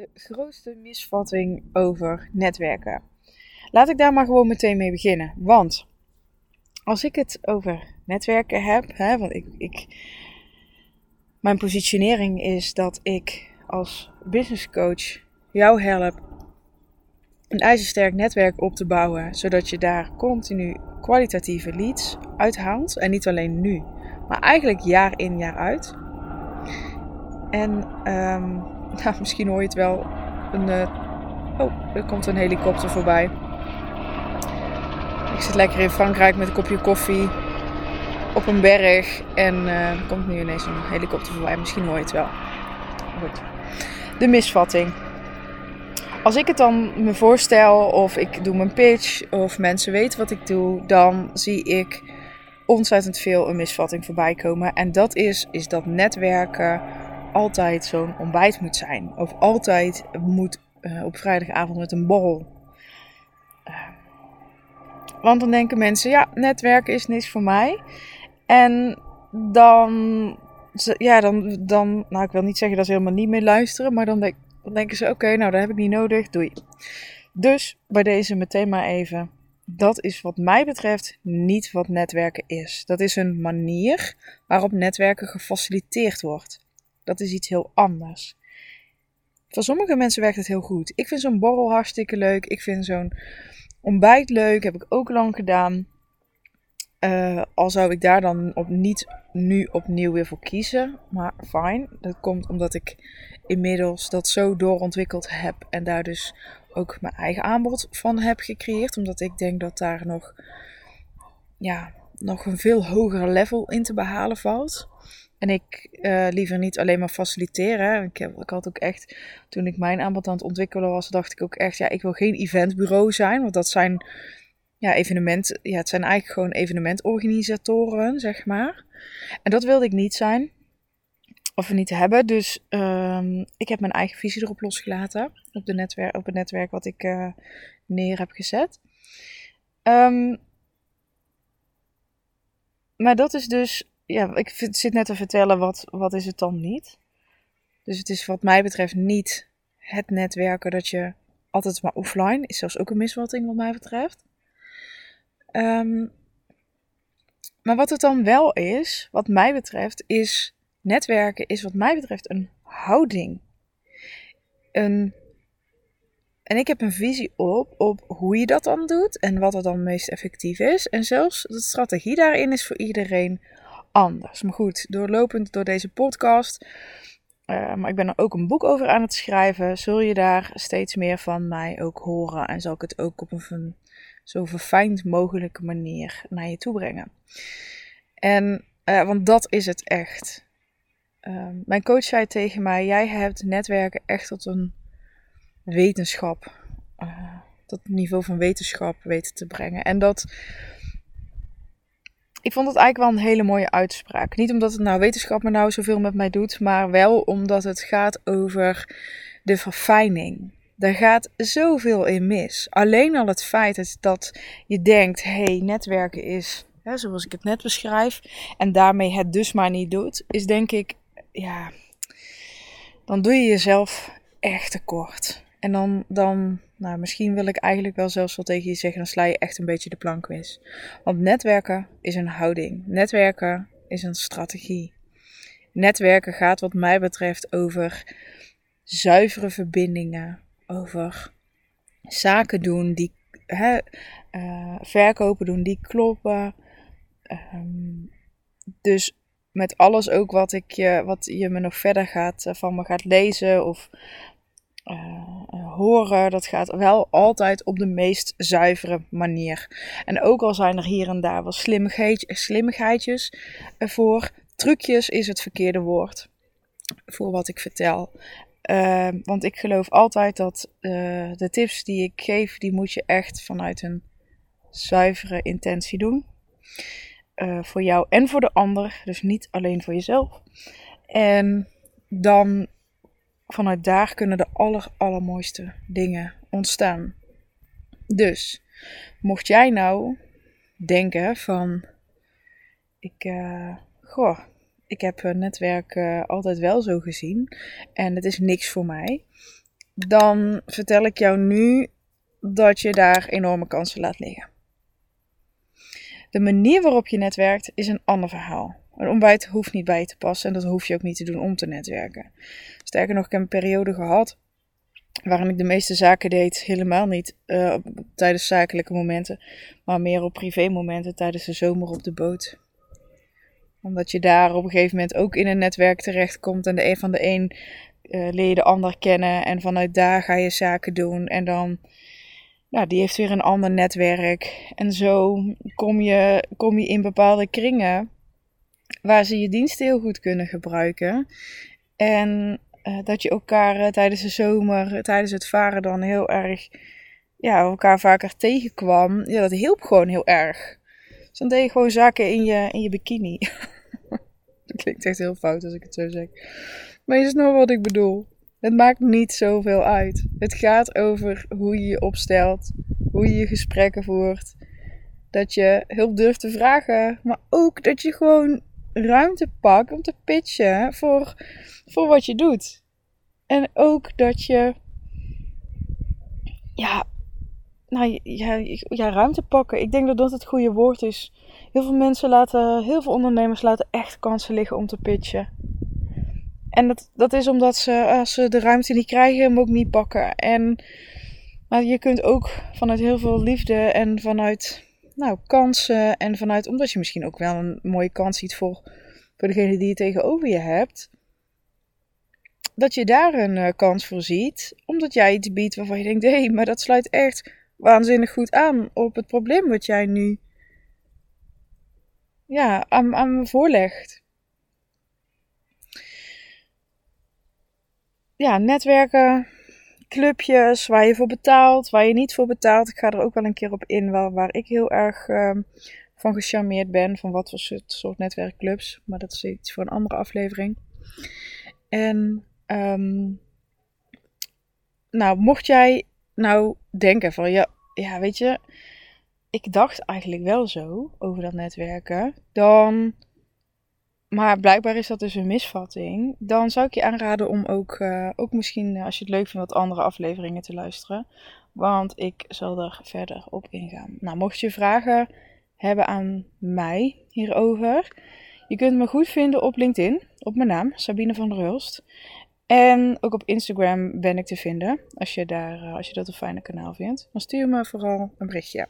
de grootste misvatting over netwerken? Laat ik daar maar gewoon meteen mee beginnen. Want als ik het over netwerken heb, hè, want ik, ik, mijn positionering is dat ik als business coach jou help een ijzersterk netwerk op te bouwen, zodat je daar continu kwalitatieve leads uithaalt. En niet alleen nu, maar eigenlijk jaar in jaar uit. En um, nou, misschien hoor je het wel. Een, uh, oh, er komt een helikopter voorbij. Ik zit lekker in Frankrijk met een kopje koffie op een berg. En uh, er komt nu ineens een helikopter voorbij. Misschien hoor je het wel. Goed. De misvatting. Als ik het dan me voorstel of ik doe mijn pitch of mensen weten wat ik doe, dan zie ik ontzettend veel een misvatting voorbij komen. En dat is, is dat netwerken altijd zo'n ontbijt moet zijn. Of altijd moet uh, op vrijdagavond met een borrel. Uh, want dan denken mensen, ja, netwerken is niks voor mij. En dan, ja, dan, dan, nou ik wil niet zeggen dat ze helemaal niet meer luisteren, maar dan denken ze, oké, nou dat heb ik niet nodig, doei. Dus bij deze meteen maar even, dat is wat mij betreft niet wat netwerken is. Dat is een manier waarop netwerken gefaciliteerd wordt. Dat is iets heel anders. Voor sommige mensen werkt het heel goed. Ik vind zo'n borrel hartstikke leuk. Ik vind zo'n ontbijt leuk. Heb ik ook lang gedaan. Uh, al zou ik daar dan op niet nu opnieuw weer voor kiezen. Maar fijn. Dat komt omdat ik inmiddels dat zo doorontwikkeld heb. En daar dus ook mijn eigen aanbod van heb gecreëerd. Omdat ik denk dat daar nog, ja, nog een veel hoger level in te behalen valt. En ik uh, liever niet alleen maar faciliteren. Ik, heb, ik had ook echt, toen ik mijn aanbod aan het ontwikkelen was, dacht ik ook echt, ja, ik wil geen eventbureau zijn. Want dat zijn, ja, evenement, ja, het zijn eigenlijk gewoon evenementorganisatoren, zeg maar. En dat wilde ik niet zijn. Of niet hebben. Dus um, ik heb mijn eigen visie erop losgelaten. Op, de netwerk, op het netwerk wat ik uh, neer heb gezet. Um, maar dat is dus ja, ik zit net te vertellen wat, wat is het dan niet. Dus het is wat mij betreft niet het netwerken dat je altijd maar offline is zelfs ook een misvatting wat mij betreft. Um, maar wat het dan wel is, wat mij betreft, is netwerken is wat mij betreft een houding. Een, en ik heb een visie op, op hoe je dat dan doet en wat er dan meest effectief is. En zelfs de strategie daarin is voor iedereen anders. Maar goed, doorlopend door deze podcast, uh, maar ik ben er ook een boek over aan het schrijven, zul je daar steeds meer van mij ook horen. En zal ik het ook op een zo verfijnd mogelijke manier naar je toe brengen. En, uh, want dat is het echt. Uh, mijn coach zei tegen mij: Jij hebt netwerken echt tot een wetenschap, uh, tot niveau van wetenschap weten te brengen. En dat ik vond het eigenlijk wel een hele mooie uitspraak. Niet omdat het nou wetenschap me nou zoveel met mij doet, maar wel omdat het gaat over de verfijning. Daar gaat zoveel in mis. Alleen al het feit dat je denkt: hé, hey, netwerken is hè, zoals ik het net beschrijf, en daarmee het dus maar niet doet, is denk ik, ja, dan doe je jezelf echt tekort. En dan, dan nou, misschien wil ik eigenlijk wel zelfs wel tegen je zeggen, dan sla je echt een beetje de plank mis. Want netwerken is een houding. Netwerken is een strategie. Netwerken gaat wat mij betreft over zuivere verbindingen, over zaken doen die hè, uh, verkopen doen die kloppen. Um, dus met alles ook wat, ik je, wat je me nog verder gaat, eh, van me gaat lezen of uh, horen, dat gaat wel altijd op de meest zuivere manier. En ook al zijn er hier en daar wel slimmigheid, slimmigheidjes voor, trucjes is het verkeerde woord voor wat ik vertel. Want ik geloof altijd dat de tips die ik geef, die moet je echt vanuit een zuivere intentie doen. Voor jou en voor de ander, dus niet alleen voor jezelf. En dan vanuit daar kunnen de aller, allermooiste dingen ontstaan. Dus, mocht jij nou denken van, ik, uh, goh, ik heb netwerk uh, altijd wel zo gezien en het is niks voor mij. dan vertel ik jou nu dat je daar enorme kansen laat liggen. De manier waarop je netwerkt is een ander verhaal. Een ontbijt hoeft niet bij te passen en dat hoef je ook niet te doen om te netwerken. Sterker nog, ik heb een periode gehad waarin ik de meeste zaken deed, helemaal niet uh, tijdens zakelijke momenten, maar meer op privé momenten tijdens de zomer op de boot. Omdat je daar op een gegeven moment ook in een netwerk terechtkomt en de een van de een uh, leer je de ander kennen en vanuit daar ga je zaken doen en dan nou, die heeft weer een ander netwerk. En zo kom je, kom je in bepaalde kringen waar ze je diensten heel goed kunnen gebruiken. En uh, dat je elkaar uh, tijdens de zomer, tijdens het varen dan heel erg, ja, elkaar vaker tegenkwam. Ja, dat hielp gewoon heel erg. Dus dan deed je gewoon zaken in je, in je bikini. dat klinkt echt heel fout als ik het zo zeg. Maar je snapt wat ik bedoel. Het maakt niet zoveel uit. Het gaat over hoe je je opstelt, hoe je je gesprekken voert. Dat je hulp durft te vragen, maar ook dat je gewoon ruimte pakt om te pitchen voor, voor wat je doet. En ook dat je, ja, nou ja, ja, ruimte pakken. Ik denk dat dat het goede woord is. Heel veel mensen laten, heel veel ondernemers laten echt kansen liggen om te pitchen. En dat, dat is omdat ze, als ze de ruimte niet krijgen, hem ook niet pakken. En maar je kunt ook vanuit heel veel liefde en vanuit nou, kansen en vanuit, omdat je misschien ook wel een mooie kans ziet voor, voor degene die je tegenover je hebt, dat je daar een uh, kans voor ziet, omdat jij iets biedt waarvan je denkt, hé, hey, maar dat sluit echt waanzinnig goed aan op het probleem wat jij nu ja, aan, aan me voorlegt. ja, netwerken, clubjes waar je voor betaalt, waar je niet voor betaalt. Ik ga er ook wel een keer op in waar, ik heel erg um, van gecharmeerd ben. Van wat voor soort, netwerkclubs. Maar dat is iets voor een andere aflevering. En um, nou, mocht jij nou denken van ja, ja, weet je, ik dacht eigenlijk wel zo over dat netwerken. Dan maar blijkbaar is dat dus een misvatting. Dan zou ik je aanraden om ook, uh, ook misschien, eh, als je het leuk vindt, wat andere afleveringen te luisteren. Want ik zal er verder op ingaan. Nou, mocht je vragen hebben aan mij hierover. Je kunt me goed vinden op LinkedIn, op mijn naam, Sabine van der Hulst. En ook op Instagram ben ik te vinden, als je, daar, eh, als je dat een fijne kanaal vindt. Dan stuur me vooral een berichtje.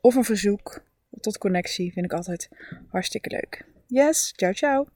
Of een verzoek tot connectie vind ik altijd hartstikke leuk. Yes, ciao ciao.